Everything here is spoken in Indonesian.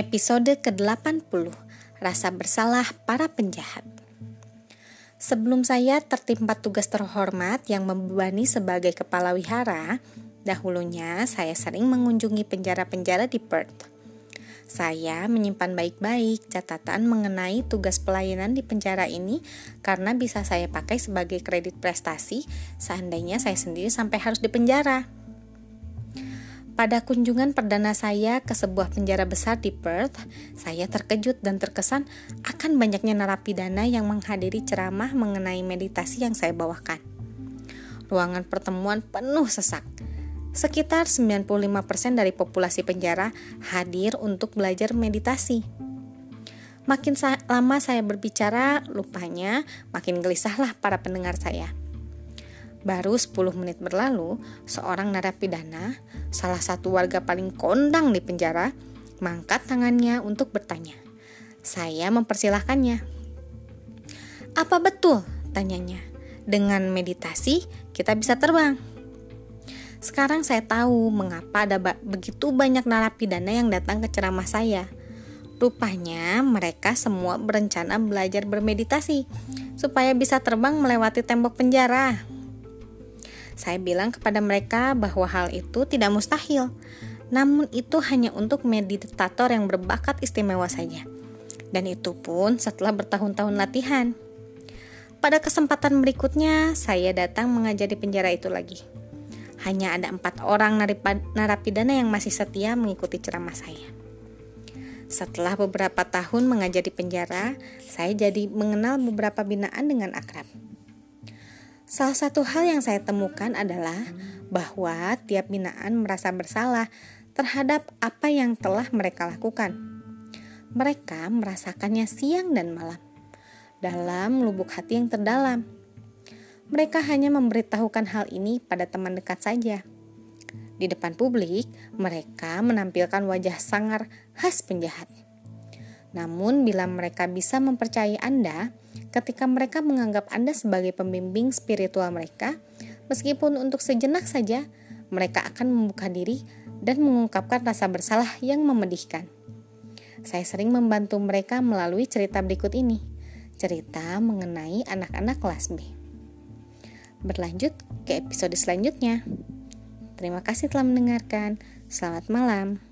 Episode ke-80 Rasa Bersalah Para Penjahat Sebelum saya tertimpa tugas terhormat yang membebani sebagai kepala wihara, dahulunya saya sering mengunjungi penjara-penjara di Perth. Saya menyimpan baik-baik catatan mengenai tugas pelayanan di penjara ini karena bisa saya pakai sebagai kredit prestasi seandainya saya sendiri sampai harus dipenjara. Pada kunjungan perdana saya ke sebuah penjara besar di Perth, saya terkejut dan terkesan akan banyaknya narapidana yang menghadiri ceramah mengenai meditasi yang saya bawakan. Ruangan pertemuan penuh sesak. Sekitar 95% dari populasi penjara hadir untuk belajar meditasi. Makin lama saya berbicara, lupanya makin gelisahlah para pendengar saya. Baru 10 menit berlalu, seorang narapidana, salah satu warga paling kondang di penjara, mengangkat tangannya untuk bertanya. Saya mempersilahkannya. Apa betul? tanyanya. Dengan meditasi, kita bisa terbang. Sekarang saya tahu mengapa ada begitu banyak narapidana yang datang ke ceramah saya. Rupanya mereka semua berencana belajar bermeditasi supaya bisa terbang melewati tembok penjara. Saya bilang kepada mereka bahwa hal itu tidak mustahil, namun itu hanya untuk meditator yang berbakat istimewa saja. Dan itu pun setelah bertahun-tahun latihan. Pada kesempatan berikutnya, saya datang mengajar di penjara itu lagi. Hanya ada empat orang narapidana yang masih setia mengikuti ceramah saya. Setelah beberapa tahun mengajar di penjara, saya jadi mengenal beberapa binaan dengan akrab. Salah satu hal yang saya temukan adalah bahwa tiap binaan merasa bersalah terhadap apa yang telah mereka lakukan. Mereka merasakannya siang dan malam dalam lubuk hati yang terdalam. Mereka hanya memberitahukan hal ini pada teman dekat saja. Di depan publik, mereka menampilkan wajah sangar khas penjahat. Namun, bila mereka bisa mempercayai Anda, ketika mereka menganggap Anda sebagai pembimbing spiritual mereka, meskipun untuk sejenak saja, mereka akan membuka diri dan mengungkapkan rasa bersalah yang memedihkan. Saya sering membantu mereka melalui cerita berikut ini, cerita mengenai anak-anak kelas B. Berlanjut ke episode selanjutnya. Terima kasih telah mendengarkan. Selamat malam.